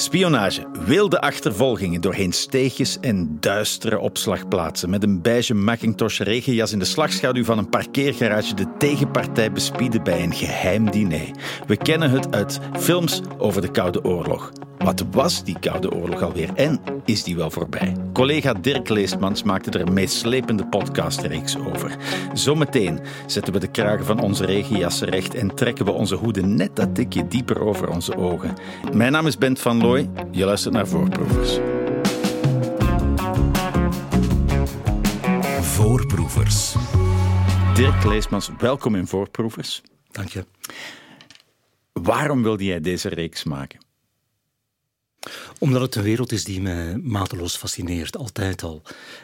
Spionage, wilde achtervolgingen doorheen steegjes en duistere opslagplaatsen. Met een beige Macintosh regenjas in de slagschaduw van een parkeergarage de tegenpartij bespieden bij een geheim diner. We kennen het uit films over de Koude Oorlog. Wat was die Koude Oorlog alweer en is die wel voorbij? Collega Dirk Leestmans maakte er een meeslepende podcastreeks over. Zometeen zetten we de kragen van onze regenjassen recht en trekken we onze hoeden net dat tikje dieper over onze ogen. Mijn naam is Bent van Looy, je luistert naar Voorproevers. Voorproevers. Dirk Leestmans, welkom in Voorproevers. Dank je. Waarom wilde jij deze reeks maken? Omdat het een wereld is die me mateloos fascineert, altijd al.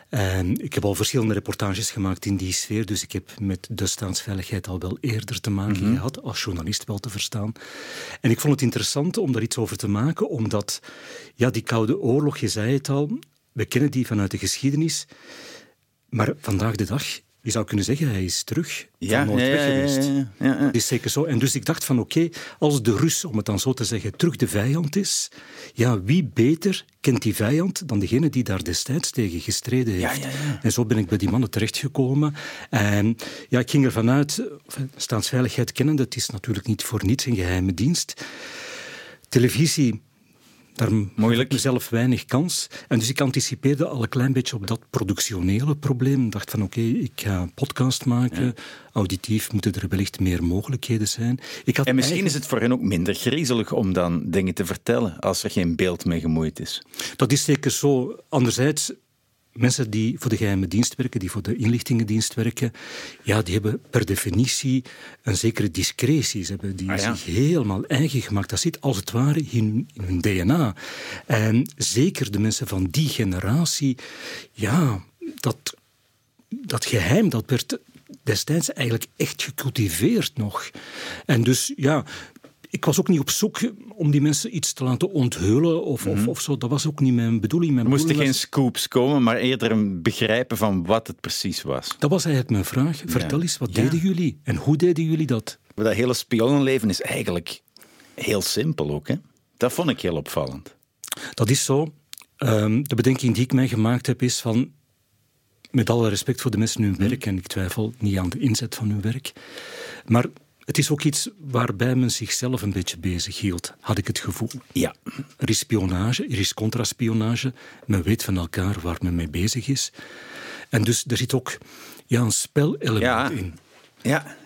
En ik heb al verschillende reportages gemaakt in die sfeer, dus ik heb met de staatsveiligheid al wel eerder te maken Mhm. gehad, als journalist wel te verstaan. En ik vond het interessant om daar iets over te maken, omdat ja, die Koude Oorlog, je zei het al, we kennen die vanuit de geschiedenis, maar vandaag de dag, je zou kunnen zeggen, hij is terug van nooit weg geweest. ja, ja. Dat is zeker zo. En dus ik dacht van oké, als de Rus, om het dan zo te zeggen, terug de vijand is, ja, wie beter kent die vijand dan degene die daar destijds tegen gestreden heeft? Ja, ja, ja. En zo ben ik bij die mannen terechtgekomen. En ja, ik ging ervan uit, enfin, staatsveiligheid kennende, het is natuurlijk niet voor niets een geheime dienst. Televisie, daar Moeilijk. ik mezelf weinig kans. En dus ik anticipeerde al een klein beetje op dat productionele probleem. Ik dacht van oké, ik ga een podcast maken. Auditief moeten er wellicht meer mogelijkheden zijn. Ik had En misschien eigenlijk- is het voor hen ook minder griezelig om dan dingen te vertellen als er geen beeld mee gemoeid is. Dat is zeker zo. Anderzijds, mensen die voor de geheime dienst werken, die voor de inlichtingendienst werken, ja, die hebben per definitie een zekere discretie. Ze hebben die Ah, ja. zich helemaal eigen gemaakt. Dat zit als het ware in, in hun DNA. En zeker de mensen van die generatie, ja, dat, dat geheim, dat werd destijds eigenlijk echt gecultiveerd nog. En dus, ja... Ik was ook niet op zoek om die mensen iets te laten onthullen of, of, of zo. Dat was ook niet mijn bedoeling. Mijn Er moesten geen was- scoops komen, maar eerder een begrijpen van wat het precies was. Dat was eigenlijk mijn vraag. Vertel eens, wat Ja. deden jullie? En hoe deden jullie dat? Dat hele spionnenleven is eigenlijk heel simpel ook. Hè? Dat vond ik heel opvallend. Dat is zo. Ehm, de bedenking die ik mij gemaakt heb is van... Met alle respect voor de mensen hun werk, en ik twijfel niet aan de inzet van hun werk. Maar het is ook iets waarbij men zichzelf een beetje bezig hield, had ik het gevoel. Ja. Er is spionage, er is contraspionage. Men weet van elkaar waar men mee bezig is. En dus er zit ook ja, een spelelement Ja. in. Ja.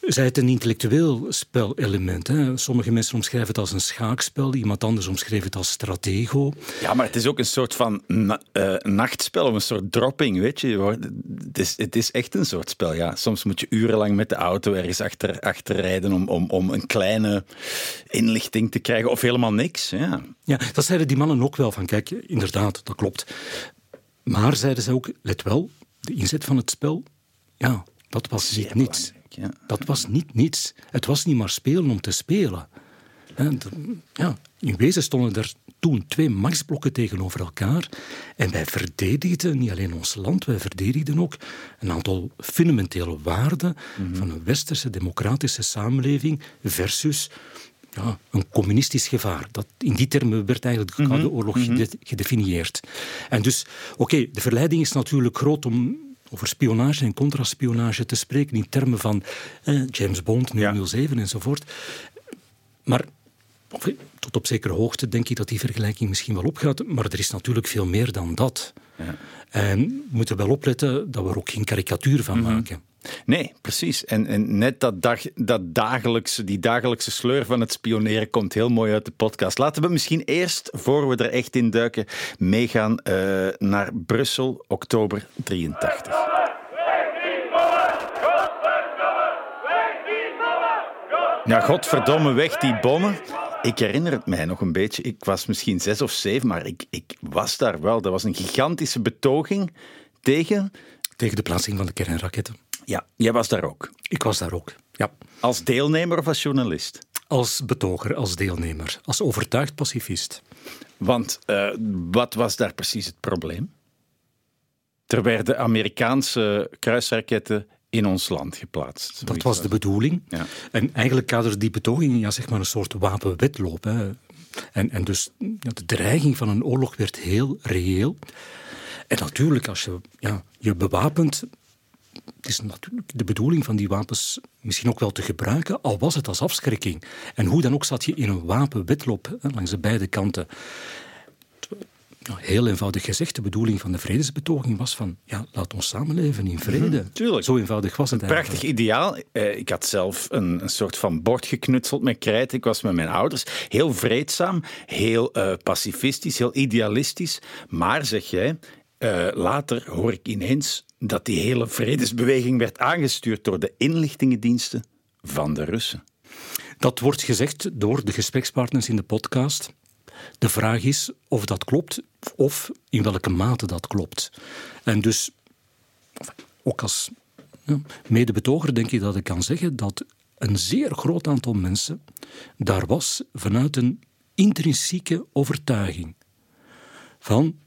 Zij het een intellectueel spelelement. Hè. Sommige mensen omschrijven het als een schaakspel, iemand anders omschreef het als stratego. ja, maar het is ook een soort van na- eh, nachtspel of een soort dropping, weet je. Het is, het is echt een soort spel, ja. Soms moet je urenlang met de auto ergens achter, achter rijden om, om, om een kleine inlichting te krijgen of helemaal niks. Ja. Ja, dat zeiden die mannen ook wel van, kijk, inderdaad, dat klopt. Maar zeiden ze ook, let wel, de inzet van het spel, ja, dat was niet niets. Ja. Dat was niet niets. Het was niet maar spelen om te spelen. Ja, in wezen stonden er toen twee machtsblokken tegenover elkaar. En wij verdedigden niet alleen ons land, wij verdedigden ook een aantal fundamentele waarden van een westerse democratische samenleving versus ja, een communistisch gevaar. Dat, in die termen werd eigenlijk de Koude Oorlog gede- gedefinieerd. En dus, oké, de verleiding is natuurlijk groot om over spionage en contraspionage te spreken in termen van eh, James Bond, 007 enzovoort. Maar tot op zekere hoogte denk ik dat die vergelijking misschien wel opgaat. Maar er is natuurlijk veel meer dan dat. En we moeten wel opletten dat we er ook geen karikatuur van maken. Nee, precies. En, en net dat, dag, dat dagelijkse, die dagelijkse sleur van het spioneren komt heel mooi uit de podcast. Laten we misschien eerst, voor we er echt in duiken, meegaan eh, naar Brussel, oktober 83. Ja, godverdomme, weg die bommen. Ik herinner het mij nog een beetje. Ik was misschien zes of zeven, maar ik, ik was daar wel. Dat was een gigantische betoging tegen... Tegen de plaatsing van de kernraketten. Ja, jij was daar ook. Ik was daar ook. Ja. Als deelnemer of als journalist? Als betoger, als deelnemer, als overtuigd pacifist. Want eh, wat was daar precies het probleem? Er werden Amerikaanse kruisraketten in ons land geplaatst. Dat was de bedoeling. Ja. En eigenlijk kaderde die betoging ja, zeg maar een soort wapenwetloop. Hè. En, en dus ja, de dreiging van een oorlog werd heel reëel. En natuurlijk, als je ja, je bewapent, het is natuurlijk de bedoeling van die wapens misschien ook wel te gebruiken, al was het als afschrikking. En hoe dan ook zat je in een wapenwetloop langs de beide kanten. Nou, heel eenvoudig gezegd, de bedoeling van de vredesbetoging was van, ja, laat ons samenleven in vrede. Mhm, tuurlijk. Zo eenvoudig was het eigenlijk. Prachtig ideaal. Eh, ik had zelf een, een, soort van bord geknutseld met krijt. Ik was met mijn ouders. Heel vreedzaam, heel uh, pacifistisch, heel idealistisch. Maar, zeg jij, uh, later hoor ik ineens dat die hele vredesbeweging werd aangestuurd door de inlichtingendiensten van de Russen. Dat wordt gezegd door de gesprekspartners in de podcast. De vraag is of dat klopt of in welke mate dat klopt. En dus, ook als ja, medebetoger denk ik dat ik kan zeggen dat een zeer groot aantal mensen daar was vanuit een intrinsieke overtuiging van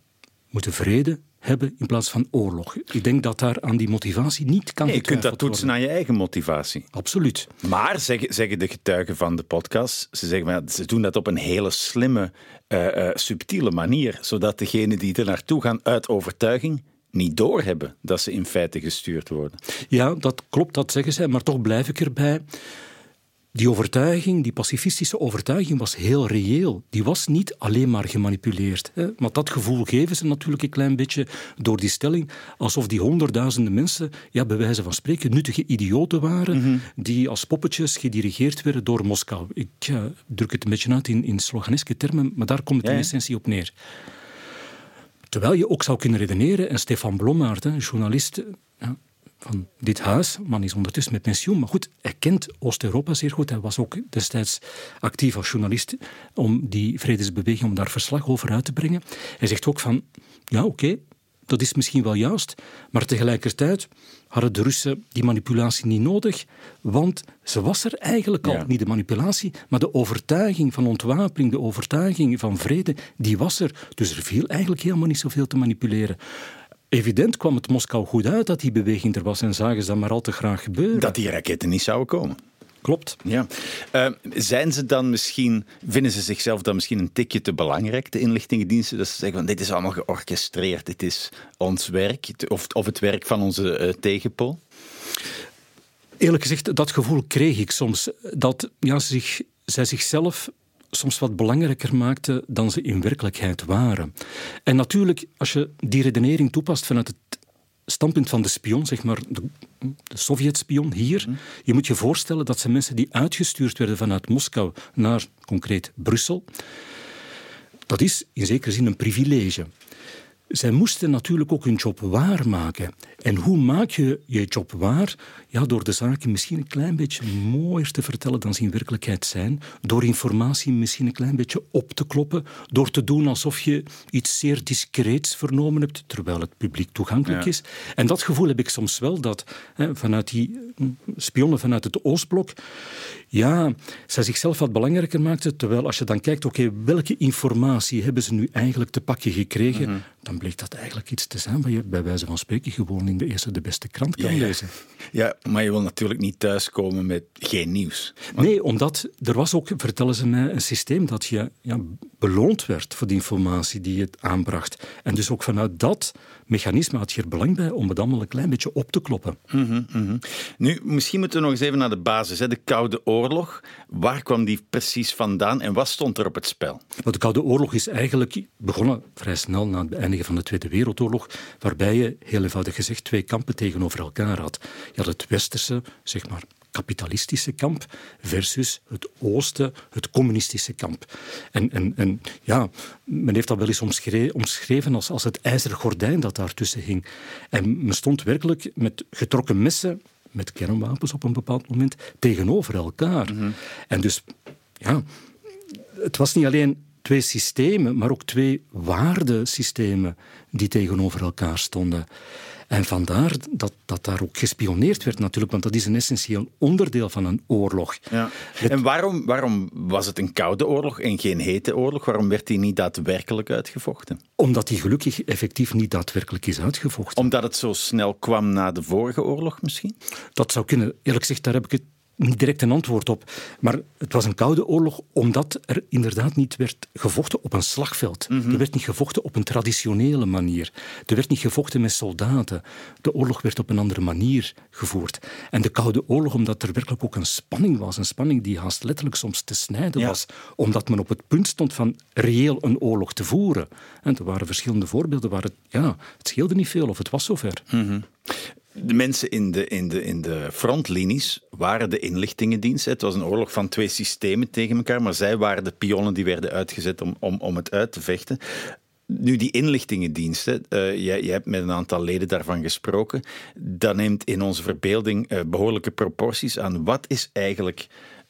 moeten vrede hebben in plaats van oorlog. Ik denk dat daar aan die motivatie niet kan nee, Je kunt dat toetsen aan je eigen motivatie. Absoluut. Maar zeggen, zeggen de getuigen van de podcast, ze, zeggen, ze doen dat op een hele slimme, uh, uh, subtiele manier, zodat degenen die er naartoe gaan uit overtuiging niet doorhebben dat ze in feite gestuurd worden. Ja, dat klopt, dat zeggen zij, maar toch blijf ik erbij. Die overtuiging, die pacifistische overtuiging, was heel reëel. Die was niet alleen maar gemanipuleerd. Hè. Maar dat gevoel geven ze natuurlijk een klein beetje door die stelling, alsof die honderdduizenden mensen, ja, bij wijze van spreken, nuttige idioten waren, mhm. die als poppetjes gedirigeerd werden door Moskou. Ik druk het een beetje uit in, in sloganeske termen, maar daar komt het in essentie op neer. Terwijl je ook zou kunnen redeneren, en Stefan Blommaert, een journalist, ja, van dit huis. Man is ondertussen met pensioen, maar goed, hij kent Oost-Europa zeer goed. Hij was ook destijds actief als journalist om die vredesbeweging, om daar verslag over uit te brengen. Hij zegt ook van, ja oké, dat is misschien wel juist, maar tegelijkertijd hadden de Russen die manipulatie niet nodig, want ze was er eigenlijk al. Niet de manipulatie, maar de overtuiging van ontwapening, de overtuiging van vrede, die was er. Dus er viel eigenlijk helemaal niet zoveel te manipuleren. Evident kwam het Moskou goed uit dat die beweging er was en zagen ze dat maar al te graag gebeuren. Dat die raketten niet zouden komen. Klopt. Ja. Uh, zijn ze dan misschien, vinden ze zichzelf dan misschien een tikje te belangrijk, de inlichtingendiensten? Dat ze zeggen van dit is allemaal georchestreerd, dit is ons werk, of, of het werk van onze uh, tegenpool? Eerlijk gezegd, dat gevoel kreeg ik soms. Dat ja, zich, zij zichzelf soms wat belangrijker maakten dan ze in werkelijkheid waren. En natuurlijk, als je die redenering toepast vanuit het standpunt van de spion, zeg maar de, de Sovjet-spion hier, mhm. je moet je voorstellen dat zijn mensen die uitgestuurd werden vanuit Moskou naar concreet Brussel. Dat is in zekere zin een privilege zij moesten natuurlijk ook hun job waarmaken. En hoe maak je je job waar? Ja, door de zaken misschien een klein beetje mooier te vertellen dan ze in werkelijkheid zijn. Door informatie misschien een klein beetje op te kloppen. Door te doen alsof je iets zeer discreets vernomen hebt, terwijl het publiek toegankelijk is. En dat gevoel heb ik soms wel, dat hè, vanuit die hm, spionnen vanuit het Oostblok, ja, zij zichzelf wat belangrijker maakten. Terwijl als je dan kijkt, oké, welke informatie hebben ze nu eigenlijk te pakken gekregen? Mhm. Dan bleek dat eigenlijk iets te zijn wat je bij wijze van spreken gewoon in de eerste de beste krant kan lezen. Ja, maar je wil natuurlijk niet thuiskomen met geen nieuws. Nee, omdat er was ook, vertellen ze mij, een systeem dat je ja, beloond werd voor de informatie die je aanbracht. En dus ook vanuit dat mechanisme had je er belang bij om het allemaal een klein beetje op te kloppen. Mhm, mhm. Nu, misschien moeten we nog eens even naar de basis. Hè. De Koude Oorlog, waar kwam die precies vandaan en wat stond er op het spel? de Koude Oorlog is eigenlijk begonnen vrij snel na het beëindigen van de Tweede Wereldoorlog, waarbij je, heel eenvoudig gezegd, twee kampen tegenover elkaar had. Je had het westerse, zeg maar, kapitalistische kamp versus het oosten, het communistische kamp. En, en, en ja, men heeft dat wel eens omschreven als, als het ijzeren gordijn dat daartussen hing. En men stond werkelijk met getrokken messen, met kernwapens op een bepaald moment, tegenover elkaar. Mhm. En dus, ja, het was niet alleen twee systemen, maar ook twee waardesystemen die tegenover elkaar stonden. En vandaar dat, dat daar ook gespioneerd werd natuurlijk, want dat is een essentieel onderdeel van een oorlog. Ja. En waarom, waarom was het een koude oorlog en geen hete oorlog? Waarom werd die niet daadwerkelijk uitgevochten? Omdat die gelukkig effectief niet daadwerkelijk is uitgevochten. Omdat het zo snel kwam na de vorige oorlog misschien? Dat zou kunnen. Eerlijk gezegd, daar heb ik het niet direct een antwoord op. Maar het was een koude oorlog omdat er inderdaad niet werd gevochten op een slagveld. Mhm. Er werd niet gevochten op een traditionele manier. Er werd niet gevochten met soldaten. De oorlog werd op een andere manier gevoerd. En de koude oorlog omdat er werkelijk ook een spanning was. Een spanning die haast letterlijk soms te snijden Ja. was. Omdat men op het punt stond van reëel een oorlog te voeren. En er waren verschillende voorbeelden waar het, ja, het scheelde niet veel of het was zover. De mensen in de, in, de, in de frontlinies waren de inlichtingendiensten. Het was een oorlog van twee systemen tegen elkaar, maar zij waren de pionnen die werden uitgezet om, om, om het uit te vechten. Nu, die inlichtingendiensten, jij, jij hebt met een aantal leden daarvan gesproken, dat neemt in onze verbeelding eh, behoorlijke proporties aan. Wat is eigenlijk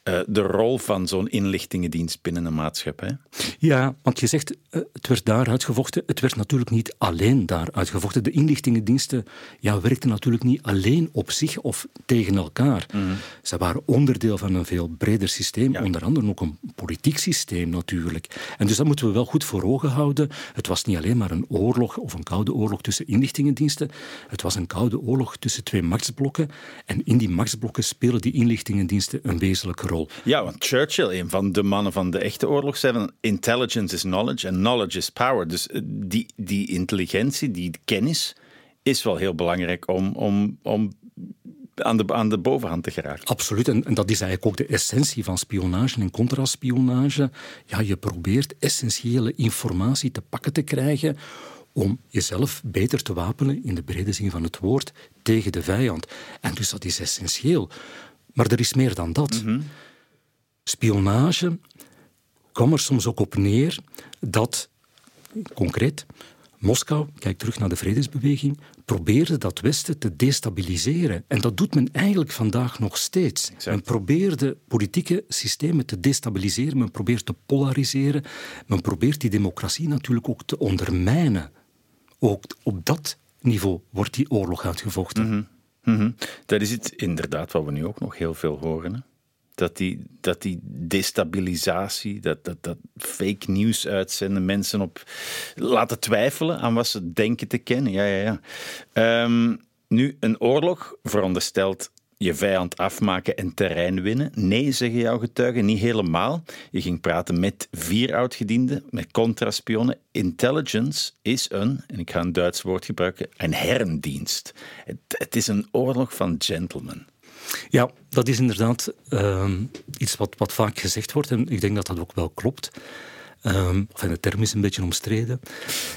eh, de rol van zo'n inlichtingendienst binnen een maatschappij? Ja, want je zegt, eh, het werd daar uitgevochten. Het werd natuurlijk niet alleen daar uitgevochten. De inlichtingendiensten ja, werkten natuurlijk niet alleen op zich of tegen elkaar. Ze waren onderdeel van een veel breder systeem, onder andere ook een politiek systeem natuurlijk. En dus dat moeten we wel goed voor ogen houden. Het was niet alleen maar een oorlog of een koude oorlog tussen inlichtingendiensten. Het was een koude oorlog tussen twee machtsblokken. En in die machtsblokken spelen die inlichtingendiensten een wezenlijke rol. Ja, want Churchill, een van de mannen van de echte oorlog, zei van intelligence is knowledge en knowledge is power. Dus eh, die, die intelligentie, die kennis, is wel heel belangrijk om, om, om aan, de, aan de bovenhand te geraken. Absoluut, en, en dat is eigenlijk ook de essentie van spionage en contraspionage. Ja, je probeert essentiële informatie te pakken te krijgen om jezelf beter te wapenen, in de brede zin van het woord, tegen de vijand. En dus dat is essentieel. Maar er is meer dan dat. Spionage kwam er soms ook op neer dat, concreet, Moskou, kijk terug naar de vredesbeweging, probeerde dat Westen te destabiliseren. En dat doet men eigenlijk vandaag nog steeds. Men probeerde politieke systemen te destabiliseren, men probeert te polariseren, men probeert die democratie natuurlijk ook te ondermijnen. Ook op dat niveau wordt die oorlog uitgevochten. Mhm. Dat is het inderdaad wat we nu ook nog heel veel horen. Hè? Dat, die, dat die destabilisatie, dat, dat, dat fake nieuws uitzenden, mensen op laten twijfelen aan wat ze denken te kennen. Ja, ja, ja. Ehm, nu, een oorlog veronderstelt je vijand afmaken en terrein winnen. Nee, zeggen jouw getuigen, niet helemaal. Je ging praten met vier oudgedienden, met contraspionnen. Intelligence is een, en ik ga een Duits woord gebruiken, een herrendienst. Het, het is een oorlog van gentlemen. Ja, dat is inderdaad ehm, iets wat, wat vaak gezegd wordt en ik denk dat dat ook wel klopt. Enfin, de term is een beetje omstreden,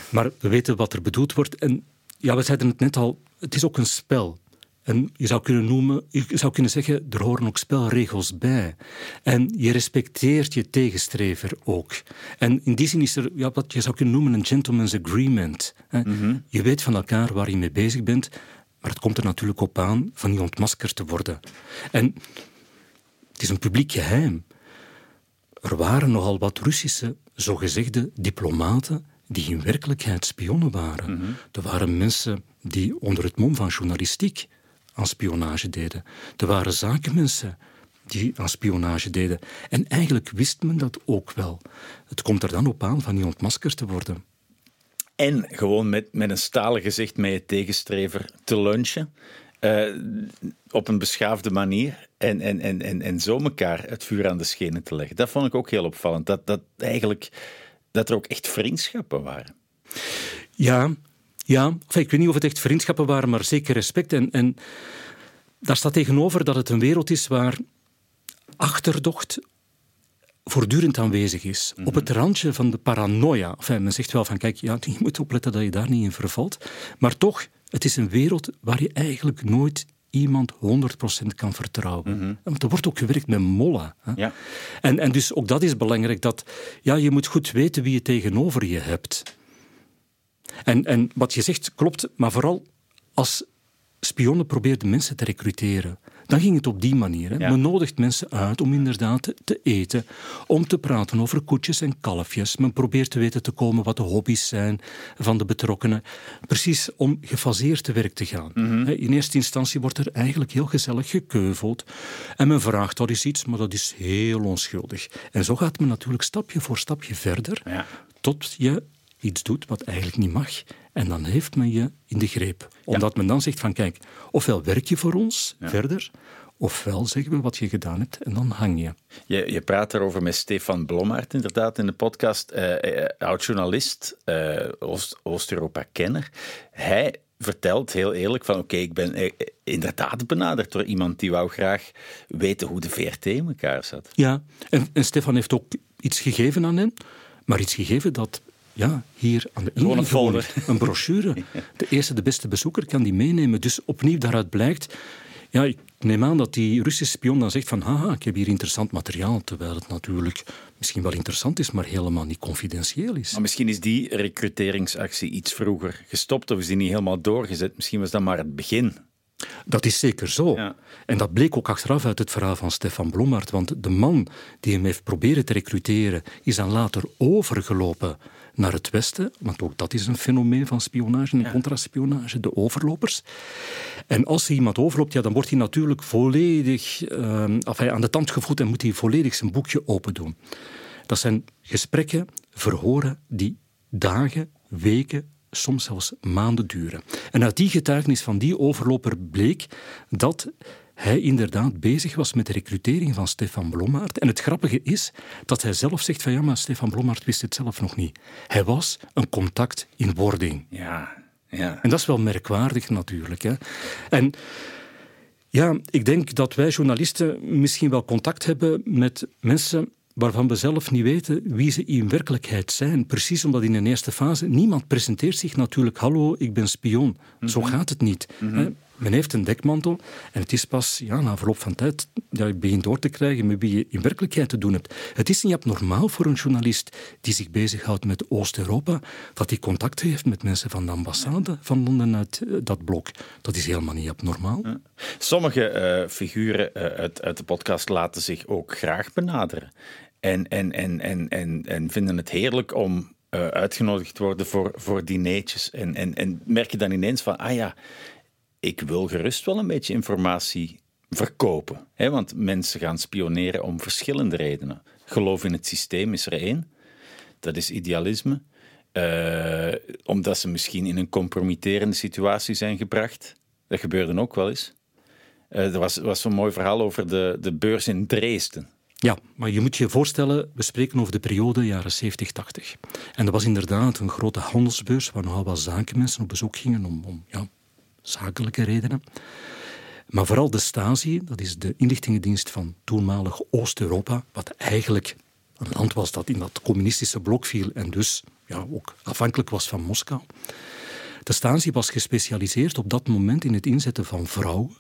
maar we weten wat er bedoeld wordt. En ja, we zeiden het net al, het is ook een spel. En je zou kunnen noemen, je zou kunnen zeggen, er horen ook spelregels bij. En je respecteert je tegenstrever ook. En in die zin is er ja, wat je zou kunnen noemen een gentleman's agreement. hè. Je weet van elkaar waar je mee bezig bent, maar het komt er natuurlijk op aan van niet ontmaskerd te worden. En het is een publiek geheim. Er waren nogal wat Russische zogezegde diplomaten die in werkelijkheid spionnen waren. Er waren mensen die onder het mom van journalistiek aan spionage deden. Er waren zakenmensen die aan spionage deden. En eigenlijk wist men dat ook wel. Het komt er dan op aan van niet ontmaskerd te worden. En gewoon met, met een stalen gezicht met je tegenstrever te lunchen. eh, op een beschaafde manier. En, en, en, en, en zo elkaar het vuur aan de schenen te leggen. Dat vond ik ook heel opvallend. Dat, dat eigenlijk dat er ook echt vriendschappen waren. Ja, ja. Enfin, ik weet niet of het echt vriendschappen waren, maar zeker respect. En, en daar staat tegenover dat het een wereld is waar achterdocht voortdurend aanwezig is. Op het randje van de paranoia. Enfin, men zegt wel van, kijk, ja, je moet opletten dat je daar niet in vervalt. Maar toch, het is een wereld waar je eigenlijk nooit iemand 100% kan vertrouwen. Want er wordt ook gewerkt met mollen. Hè? Ja. En, en dus ook dat is belangrijk, dat ja, je moet goed weten wie je tegenover je hebt. En, en wat je zegt klopt, maar vooral als spionnen probeerden mensen te recruteren. Dan ging het op die manier. Hè. Ja. Men nodigt mensen uit om inderdaad te, te eten, om te praten over koetjes en kalfjes. Men probeert te weten te komen wat de hobby's zijn van de betrokkenen. Precies om gefaseerd te werk te gaan. Hè, In eerste instantie wordt er eigenlijk heel gezellig gekeuveld. En men vraagt dat is iets, maar dat is heel onschuldig. En zo gaat men natuurlijk stapje voor stapje verder, Ja. tot je iets doet wat eigenlijk niet mag. En dan heeft men je in de greep. Omdat men dan zegt van kijk, ofwel werk je voor ons verder, Ofwel zeggen we wat je gedaan hebt en dan hang je. Je, je praat daarover met Stefan Blommaert inderdaad in de podcast. Uh, oud-journalist, uh, Oost-Europa-kenner. Hij vertelt heel eerlijk van oké, ik ben inderdaad benaderd door iemand die wou graag weten hoe de VRT in elkaar zat. Ja, en, en Stefan heeft ook iets gegeven aan hen, maar iets gegeven dat ja, hier aan de ingang gewoon een, een brochure. De eerste, de beste bezoeker kan die meenemen. Dus opnieuw daaruit blijkt ja, ik neem aan dat die Russische spion dan zegt van haha, ik heb hier interessant materiaal, terwijl het natuurlijk misschien wel interessant is, maar helemaal niet confidentieel is. Maar misschien is die recruteringsactie iets vroeger gestopt of is die niet helemaal doorgezet. Misschien was dat maar het begin. Dat is zeker zo. Ja. En dat bleek ook achteraf uit het verhaal van Stefan Blommert, want de man die hem heeft proberen te recruteren is dan later overgelopen naar het westen, want ook dat is een fenomeen van spionage en contraspionage, de overlopers. En als er iemand overloopt, ja, dan wordt hij natuurlijk volledig uh, aan de tand gevoed en moet hij volledig zijn boekje open doen. Dat zijn gesprekken, verhoren die dagen, weken, soms zelfs maanden duren. En uit die getuigenis van die overloper bleek dat hij inderdaad bezig was met de recrutering van Stefan Blommaert. En het grappige is dat hij zelf zegt van ja, maar Stefan Blommaert wist het zelf nog niet. Hij was een contact in wording. Ja, ja. En dat is wel merkwaardig natuurlijk. Hè. En ja, ik denk dat wij journalisten misschien wel contact hebben met mensen waarvan we zelf niet weten wie ze in werkelijkheid zijn. Precies omdat in een eerste fase niemand presenteert zich natuurlijk. Hallo, ik ben spion. Zo mhm. gaat het niet. Mm men heeft een dekmantel en het is pas ja, na verloop van tijd dat je begint door te krijgen met wie je in werkelijkheid te doen hebt. Het is niet abnormaal voor een journalist die zich bezighoudt met Oost-Europa dat hij contact heeft met mensen van de ambassade van Londen uit eh, dat blok. Dat is helemaal niet abnormaal. Sommige uh, figuren uh, uit, uit de podcast laten zich ook graag benaderen. En, en, en, en, en, en vinden het heerlijk om uh, uitgenodigd worden voor, voor dineetjes. En, en, en merk je dan ineens van, ah ja, ik wil gerust wel een beetje informatie verkopen. Hè? Want mensen gaan spioneren om verschillende redenen. Geloof in het systeem is er één. Dat is idealisme. Uh, omdat ze misschien in een compromitterende situatie zijn gebracht. Dat gebeurde ook wel eens. Uh, er was, was zo'n mooi verhaal over de, de beurs in Dresden. Ja, maar je moet je voorstellen, we spreken over de periode jaren 70, 80. En dat was inderdaad een grote handelsbeurs waar nogal wat zakenmensen op bezoek gingen om, om ja, zakelijke redenen. Maar vooral de Stasi, dat is de inlichtingendienst van toenmalig Oost-Europa, wat eigenlijk een land was dat in dat communistische blok viel en dus ja, ook afhankelijk was van Moskou. De Stasi was gespecialiseerd op dat moment in het inzetten van vrouwen,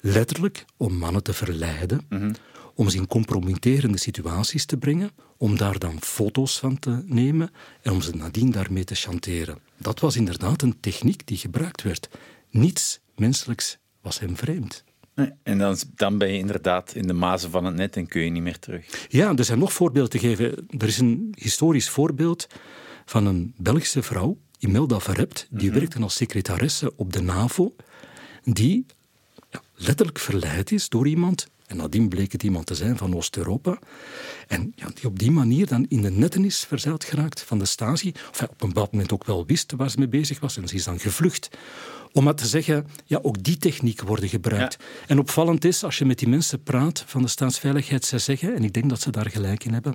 letterlijk om mannen te verleiden, mhm. om ze in compromitterende situaties te brengen, om daar dan foto's van te nemen en om ze nadien daarmee te chanteren. Dat was inderdaad een techniek die gebruikt werd. Niets menselijks was hem vreemd. Nee, en dan, dan ben je inderdaad in de mazen van het net en kun je niet meer terug. Ja, er zijn nog voorbeelden te geven. Er is een historisch voorbeeld van een Belgische vrouw, Imelda Verrept, die mm werkte als secretaresse op de NAVO, die ja, letterlijk verleid is door iemand, en nadien bleek het iemand te zijn van Oost-Europa, en ja, die op die manier dan in de netten is verzeild geraakt van de Stasi, of op een bepaald moment ook wel wist waar ze mee bezig was, en ze is dan gevlucht om maar te zeggen, ja, ook die technieken worden gebruikt. En opvallend is, als je met die mensen praat van de staatsveiligheid, zij zeggen, en ik denk dat ze daar gelijk in hebben,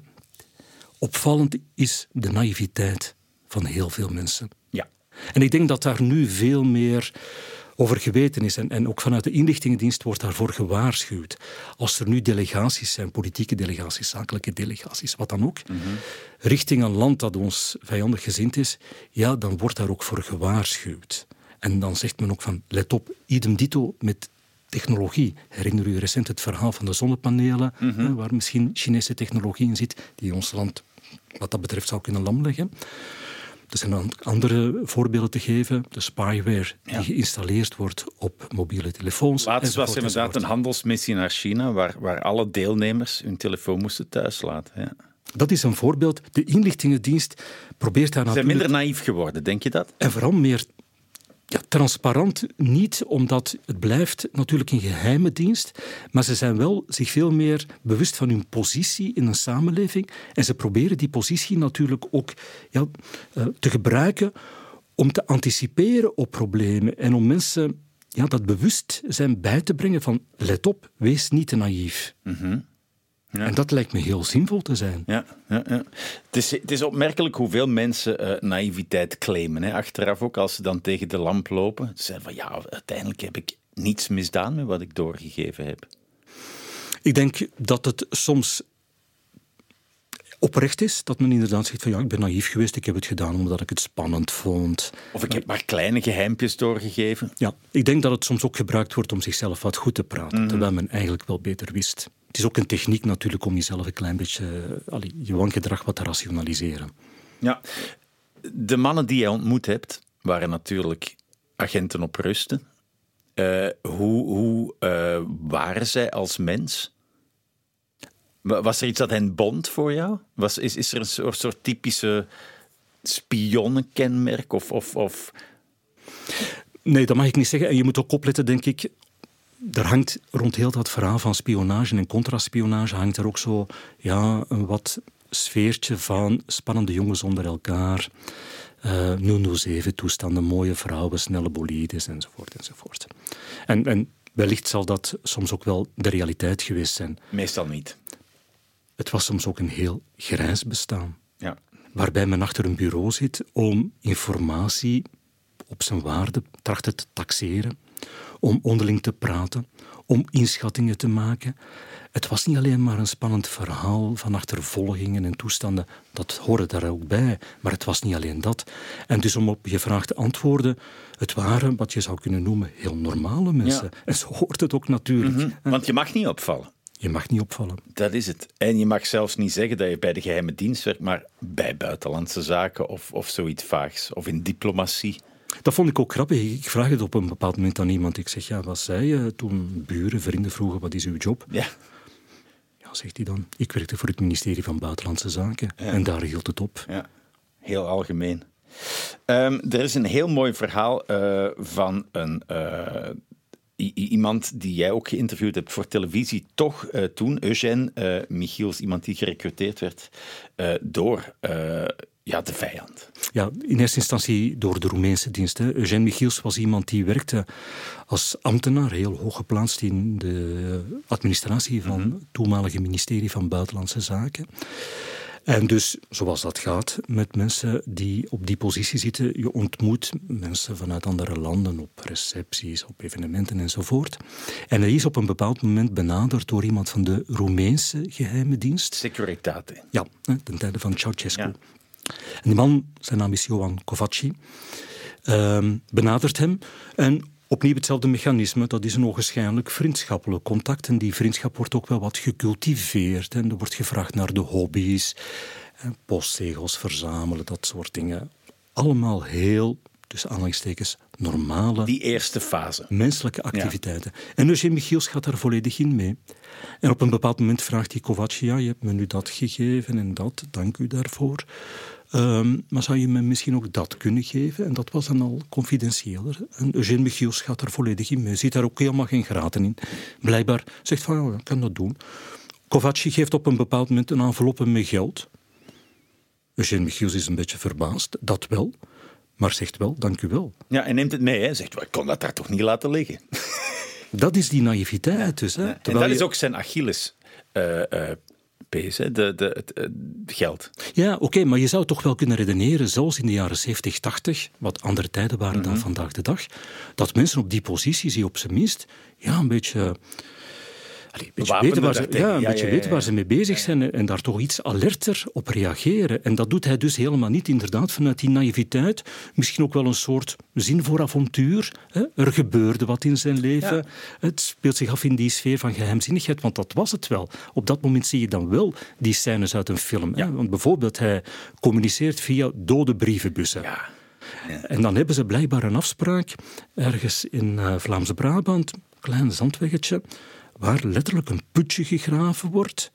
opvallend is de naïviteit van heel veel mensen. Ja. En ik denk dat daar nu veel meer over geweten is. En, en ook vanuit de inlichtingendienst wordt daarvoor gewaarschuwd. Als er nu delegaties zijn, politieke delegaties, zakelijke delegaties, wat dan ook, mhm. richting een land dat ons vijandig gezind is, ja, dan wordt daar ook voor gewaarschuwd. En dan zegt men ook van, let op, idem dito met technologie. Herinner u recent het verhaal van de zonnepanelen, mhm. waar misschien Chinese technologie in zit, die ons land wat dat betreft zou kunnen lam leggen. Er zijn andere voorbeelden te geven. De spyware die geïnstalleerd wordt op mobiele telefoons. Laatst was inderdaad een handelsmissie naar China, waar, waar alle deelnemers hun telefoon moesten thuislaten. Ja. Dat is een voorbeeld. De inlichtingendienst probeert daar. Ze zijn minder naïef geworden, denk je dat? En vooral meer ja, transparant niet, omdat het blijft natuurlijk een geheime dienst, maar ze zijn wel zich veel meer bewust van hun positie in een samenleving en ze proberen die positie natuurlijk ook ja, eh, te gebruiken om te anticiperen op problemen en om mensen ja, dat bewustzijn bij te brengen van let op, wees niet te naïef. Mhm. Ja. En dat lijkt me heel zinvol te zijn. Ja, ja, ja. Het, is, het is opmerkelijk hoeveel mensen eh, naïviteit claimen. Hè. Achteraf ook, als ze dan tegen de lamp lopen. Ze zeggen van ja, uiteindelijk heb ik niets misdaan met wat ik doorgegeven heb. Ik denk dat het soms oprecht is. Dat men inderdaad zegt van ja, ik ben naïef geweest, ik heb het gedaan omdat ik het spannend vond. Of ik heb maar kleine geheimpjes doorgegeven. Ja, ik denk dat het soms ook gebruikt wordt om zichzelf wat goed te praten, Mhm. terwijl men eigenlijk wel beter wist. Het is ook een techniek natuurlijk om jezelf een klein beetje, eh, allee, je wangedrag wat te rationaliseren. Ja. De mannen die jij ontmoet hebt, waren natuurlijk agenten op rusten. Eh, hoe hoe eh, waren zij als mens? Wa- Was er iets dat hen bond voor jou? Was, is, is er een soort, soort typische spionnenkenmerk? Of, of, of... Nee, dat mag ik niet zeggen. En je moet ook opletten, denk ik. Er hangt rond heel dat verhaal van spionage en contraspionage hangt er ook zo ja, een wat sfeertje van spannende jongens onder elkaar. eh 007 toestanden, mooie vrouwen, snelle bolides enzovoort enzovoort. En, en wellicht zal dat soms ook wel de realiteit geweest zijn. Meestal niet. Het was soms ook een heel grijs bestaan Ja. waarbij men achter een bureau zit om informatie op zijn waarde trachten te taxeren, om onderling te praten, om inschattingen te maken. Het was niet alleen maar een spannend verhaal van achtervolgingen en toestanden, dat hoorde daar ook bij, maar het was niet alleen dat. En dus om op je vraag te antwoorden, het waren wat je zou kunnen noemen heel normale mensen. Ja. En zo hoort het ook natuurlijk. Want je mag niet opvallen. Je mag niet opvallen. Dat is het. En je mag zelfs niet zeggen dat je bij de geheime dienst werkt, maar bij buitenlandse zaken of, of zoiets vaags. Of in diplomatie. Dat vond ik ook grappig. Ik vraag het op een bepaald moment aan iemand. Ik zeg, ja, wat zei je toen buren, vrienden vroegen, wat is uw job? Ja. Ja, zegt hij dan. Ik werkte voor het ministerie van Buitenlandse Zaken. En daar hield het op. Ja, heel algemeen. Ehm, er is een heel mooi verhaal eh, van een, eh, iemand die jij ook geïnterviewd hebt voor televisie. Toch eh, toen, Eugène Michiels, iemand die gerecruiteerd werd door ja, de vijand. Ja, in eerste instantie door de Roemeense dienst. hè. Eugène Michiels was iemand die werkte als ambtenaar, heel hoog geplaatst in de administratie van het toenmalige ministerie van Buitenlandse Zaken. En dus, zoals dat gaat met mensen die op die positie zitten, je ontmoet mensen vanuit andere landen op recepties, op evenementen enzovoort. En hij is op een bepaald moment benaderd door iemand van de Roemeense geheime dienst. Securitate. Ja, ten tijde van Ceausescu. Ja. Die man, zijn naam is Johan Kovacci, ehm, benadert hem. En opnieuw hetzelfde mechanisme, dat is een ogenschijnlijk vriendschappelijk contact. En die vriendschap wordt ook wel wat gecultiveerd. En er wordt gevraagd naar de hobby's, en postzegels verzamelen, dat soort dingen. Allemaal heel, tussen aanhalingstekens, normale Die eerste fase. menselijke activiteiten. En Eugène Michiels gaat daar volledig in mee. En op een bepaald moment vraagt hij Kovacs, ja, je hebt me nu dat gegeven en dat, dank u daarvoor. Ehm, maar zou je me misschien ook dat kunnen geven? En dat was dan al confidentieeler. En Eugène Michiels gaat daar volledig in mee. Ziet daar ook helemaal geen graten in. Blijkbaar zegt van, ja, ik kan dat doen. Kovacs geeft op een bepaald moment een enveloppe met geld. Eugène Michiels is een beetje verbaasd, dat wel. Maar zegt wel, dank u wel. Ja, en neemt het mee. Hè. Zegt, ik kon dat daar toch niet laten liggen. Dat is die naïviteit dus. Hè? En dat is ook zijn Achilles. eh, pees, hè, de, de, het, eh, geld. Ja, oké, maar je zou toch wel kunnen redeneren, zoals in de jaren 70, 80, wat andere tijden waren dan vandaag de dag, dat mensen op die positie, die op zijn minst, ja, een beetje. Allee, een beetje, weten waar, ze, ja, een Ja, beetje ja, ja, weten waar ja. ze mee bezig zijn en, daar toch iets alerter op reageren. En dat doet hij dus helemaal niet, inderdaad, vanuit die naïviteit. Misschien ook wel een soort zin voor avontuur. Hè? Er gebeurde wat in zijn leven. Het speelt zich af in die sfeer van geheimzinnigheid, want dat was het wel. Op dat moment zie je dan wel die scènes uit een film. Hè? Want bijvoorbeeld, hij communiceert via dode brievenbussen. Ja. En dan hebben ze blijkbaar een afspraak ergens in eh, Vlaamse Brabant, klein zandweggetje, waar letterlijk een putje gegraven wordt.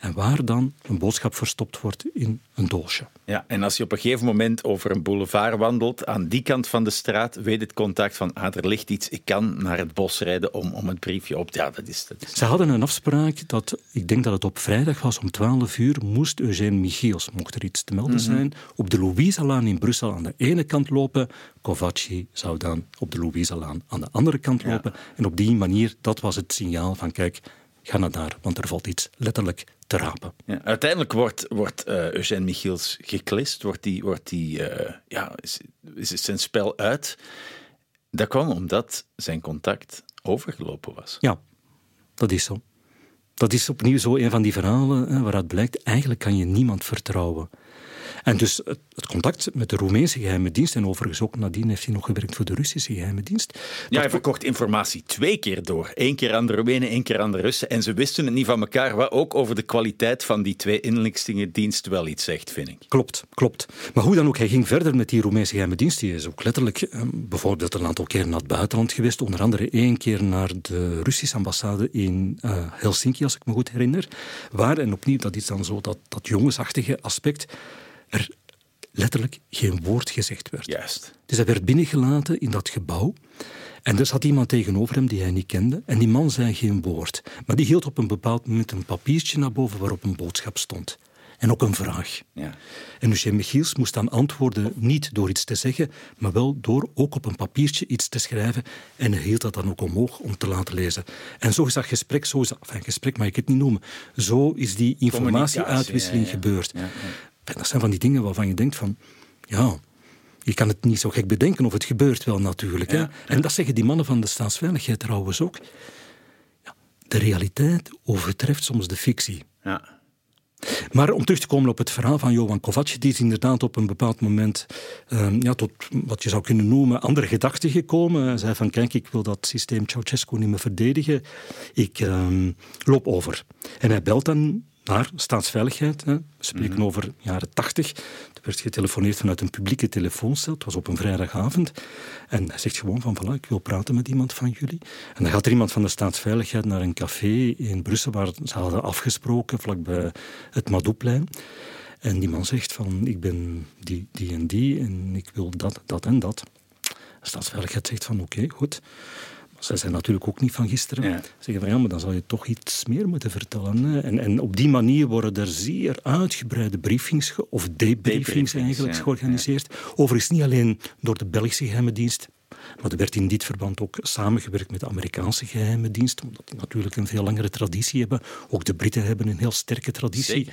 En waar dan een boodschap verstopt wordt in een doosje. Ja, en als je op een gegeven moment over een boulevard wandelt, aan die kant van de straat, weet het contact van, ah, er ligt iets, ik kan naar het bos rijden om, om het briefje op... Ja, dat is, dat Ze hadden een afspraak dat, ik denk dat het op vrijdag was, om 12 uur moest Eugène Michiels, mocht er iets te melden mhm. zijn, op de Louise-laan in Brussel aan de ene kant lopen. Kovacci zou dan op de Louise-laan aan de andere kant lopen. En op die manier, dat was het signaal van, kijk, ga naar daar, want er valt iets letterlijk te rapen. Ja, uiteindelijk wordt, wordt uh, Eugène Michiels geklist, wordt die, wordt die, uh, ja, is, is zijn spel uit. Dat kwam omdat zijn contact overgelopen was. Ja, dat is zo. Dat is opnieuw zo een van die verhalen hè, waaruit blijkt, eigenlijk kan je niemand vertrouwen. En dus het, contact met de Roemeense geheime dienst, en overigens ook nadien heeft hij nog gewerkt voor de Russische geheime dienst. Ja, hij verkocht informatie twee keer door. Eén keer aan de Roemenen, één keer aan de Russen. En ze wisten het niet van elkaar, wat ook over de kwaliteit van die twee inlichtingendienst wel iets zegt, vind ik. Klopt, klopt. Maar hoe dan ook, hij ging verder met die Roemeense geheime dienst. Die is ook letterlijk eh, bijvoorbeeld een aantal keer naar het buitenland geweest. Onder andere één keer naar de Russische ambassade in uh, Helsinki, als ik me goed herinner. Waar, en opnieuw, dat is dan zo dat, dat jongensachtige aspect er letterlijk geen woord gezegd werd. Juist. Dus hij werd binnengelaten in dat gebouw. En er zat iemand tegenover hem die hij niet kende. En die man zei geen woord. Maar die hield op een bepaald moment een papiertje naar boven waarop een boodschap stond. En ook een vraag. Ja. En Eugène Michiels moest dan antwoorden niet door iets te zeggen, maar wel door ook op een papiertje iets te schrijven. En hij hield dat dan ook omhoog om te laten lezen. En zo is dat gesprek, zo is dat, enfin, gesprek mag ik het niet noemen, zo is die informatieuitwisseling ja, ja, gebeurd. En dat zijn van die dingen waarvan je denkt van, ja, je kan het niet zo gek bedenken of het gebeurt wel natuurlijk. Hè? En dat zeggen die mannen van de staatsveiligheid trouwens ook. Ja, de realiteit overtreft soms de fictie. Ja. Maar om terug te komen op het verhaal van Johan Kovac, die is inderdaad op een bepaald moment ehm, ja, tot wat je zou kunnen noemen andere gedachten gekomen. Hij zei van kijk, ik wil dat systeem Ceausescu niet meer verdedigen. Ik ehm, loop over. En hij belt dan naar staatsveiligheid. Hè. We spreken mm over jaren tachtig. Er werd getelefoneerd vanuit een publieke telefooncel. Het was op een vrijdagavond. En hij zegt gewoon van, voilà, ik wil praten met iemand van jullie. En dan gaat er iemand van de staatsveiligheid naar een café in Brussel, waar ze hadden afgesproken, vlakbij het Madouplein. En die man zegt van, ik ben die, die en die en ik wil dat, dat en dat. De staatsveiligheid zegt van, oké, goed. Zij zijn natuurlijk ook niet van gisteren. Ja. Zeggen van ja, maar dan zal je toch iets meer moeten vertellen. En, en op die manier worden er zeer uitgebreide briefings, of debriefings eigenlijk, georganiseerd. Overigens niet alleen door de Belgische geheime dienst, maar er werd in dit verband ook samengewerkt met de Amerikaanse geheime dienst, omdat die natuurlijk een veel langere traditie hebben. Ook de Britten hebben een heel sterke traditie.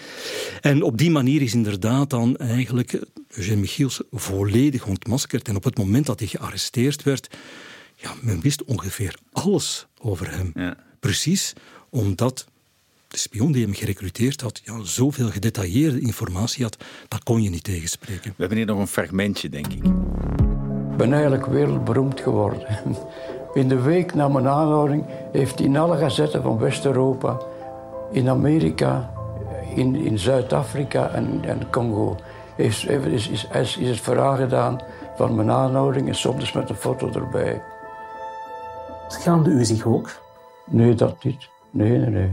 En op die manier is inderdaad dan eigenlijk Eugène Michiels volledig ontmaskerd. En op het moment dat hij gearresteerd werd, ja, men wist ongeveer alles over hem. Ja. Precies omdat de spion die hem gerecruiteerd had, ja, zoveel gedetailleerde informatie had, dat kon je niet tegenspreken. We hebben hier nog een fragmentje, denk ik. Ik ben eigenlijk wereldberoemd geworden. In de week na mijn aanhouding heeft in alle gazetten van West-Europa, in Amerika, in, in Zuid-Afrika en, en Congo, is, is, is, is het verhaal gedaan van mijn aanhouding en soms met een foto erbij. Schaamde u zich ook? Nee, dat niet. Nee, nee, nee.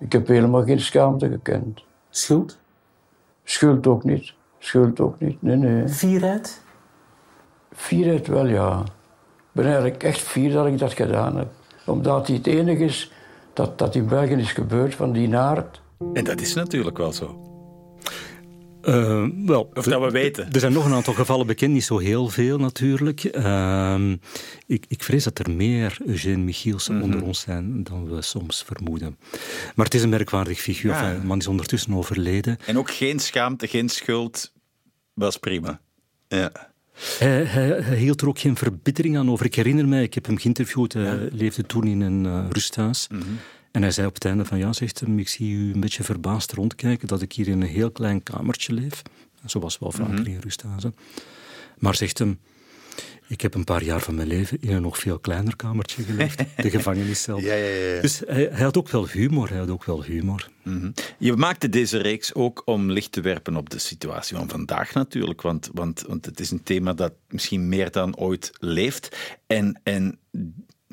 Ik heb helemaal geen schaamte gekend. Schuld? Schuld ook niet. Schuld ook niet. Nee, nee. Fierheid? Fierheid wel, ja. Ik ben eigenlijk echt fier dat ik dat gedaan heb. Omdat hij het enige is dat, dat in België is gebeurd van die naart. En dat is natuurlijk wel zo. Uh, wel, of dat we weten. Er zijn nog een aantal gevallen bekend, niet zo heel veel natuurlijk. Uh, ik, ik, vrees dat er meer Eugène Michiels mhm. onder ons zijn dan we soms vermoeden. Maar het is een merkwaardig figuur. Ja. man is ondertussen overleden. En ook geen schaamte, geen schuld. Was prima. Ja. Hij, hij, hield er ook geen verbittering aan over. Ik herinner mij, ik heb hem geïnterviewd. Hij leefde toen in een uh, rusthuis. Mm en hij zei op het einde van, ja, zegt hem, ik zie u een beetje verbaasd rondkijken dat ik hier in een heel klein kamertje leef. Zo was wel vaker mm rusthuizen. Maar zegt hem, ik heb een paar jaar van mijn leven in een nog veel kleiner kamertje geleefd, de gevangeniscel. Ja, ja, ja. Dus hij, hij, had ook wel humor, hij had ook wel humor. Mhm. Je maakte deze reeks ook om licht te werpen op de situatie van vandaag natuurlijk, want, want, want het is een thema dat misschien meer dan ooit leeft. En, en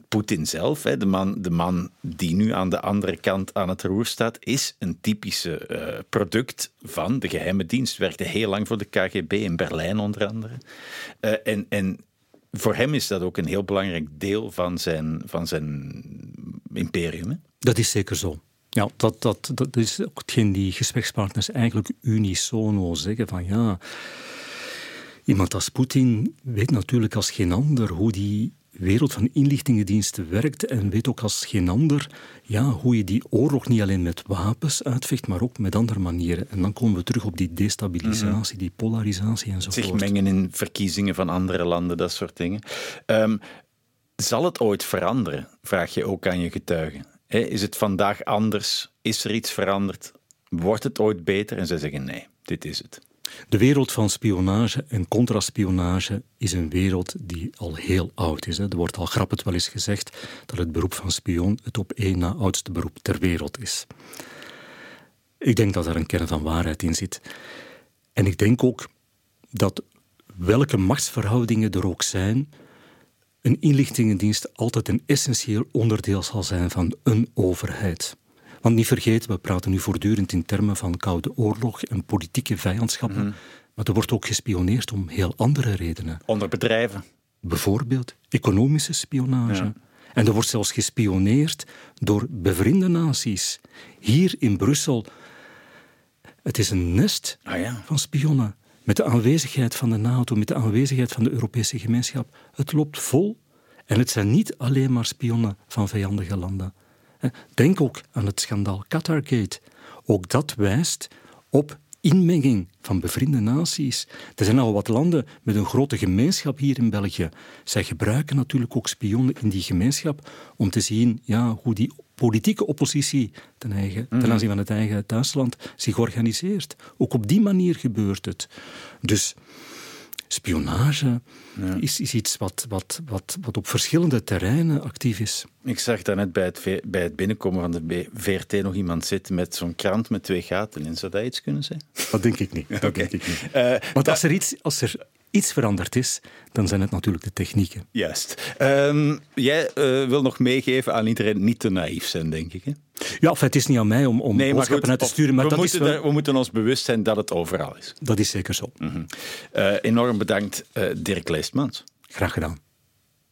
Poetin zelf, de man, de man die nu aan de andere kant aan het roer staat, is een typische uh, product van de geheime dienst. Werkte heel lang voor de KGB in Berlijn onder andere. Uh, en, en voor hem is dat ook een heel belangrijk deel van zijn, van zijn imperium. Hè? Dat is zeker zo. Ja, dat, dat, dat is ook hetgeen die gesprekspartners eigenlijk unisono zeggen van ja, iemand als Poetin weet natuurlijk als geen ander hoe die wereld van inlichtingendiensten werkt en weet ook als geen ander ja, hoe je die oorlog niet alleen met wapens uitvecht, maar ook met andere manieren. En dan komen we terug op die destabilisatie, die polarisatie enzovoort. Zich mengen in verkiezingen van andere landen, dat soort dingen. Um, zal het ooit veranderen? Vraag je ook aan je getuigen. Is het vandaag anders? Is er iets veranderd? Wordt het ooit beter? En zij zeggen nee, dit is het. De wereld van spionage en contraspionage is een wereld die al heel oud is. Er wordt al grappig wel eens gezegd dat het beroep van spion het op één na oudste beroep ter wereld is. Ik denk dat er een kern van waarheid in zit. En ik denk ook dat welke machtsverhoudingen er ook zijn, een inlichtingendienst altijd een essentieel onderdeel zal zijn van een overheid. Want niet vergeten, we praten nu voortdurend in termen van koude oorlog en politieke vijandschappen. Mhm. Maar er wordt ook gespioneerd om heel andere redenen. Onder bedrijven. Bijvoorbeeld economische spionage. En er wordt zelfs gespioneerd door bevriende naties. Hier in Brussel. Het is een nest ah, ja. van spionnen. Met de aanwezigheid van de NATO, met de aanwezigheid van de Europese gemeenschap. Het loopt vol. En het zijn niet alleen maar spionnen van vijandige landen. Denk ook aan het schandaal Qatargate. Ook dat wijst op inmenging van bevriende naties. Er zijn al wat landen met een grote gemeenschap hier in België. Zij gebruiken natuurlijk ook spionnen in die gemeenschap om te zien ja, hoe die politieke oppositie ten, eigen, ten mhm. aanzien van het eigen thuisland zich organiseert. Ook op die manier gebeurt het. Dus spionage is, is iets wat, wat, wat, wat op verschillende terreinen actief is. Ik zag daarnet bij het, bij het binnenkomen van de VRT nog iemand zitten met zo'n krant met twee gaten in. Zou dat iets kunnen zijn? Dat denk ik niet. Dat denk ik niet. Uh, Want als er, iets, als er iets veranderd is, dan zijn het natuurlijk de technieken. Juist. Um, jij uh, wil nog meegeven aan iedereen niet te naïef zijn, denk ik. Hè? Ja, of het is niet aan mij om, om nee, boodschappen uit te sturen. Maar we, dat moeten is wel... we moeten ons bewust zijn dat het overal is. Dat is zeker zo. Mm -hmm. uh, enorm bedankt, uh, Dirk Leestmans. Graag gedaan.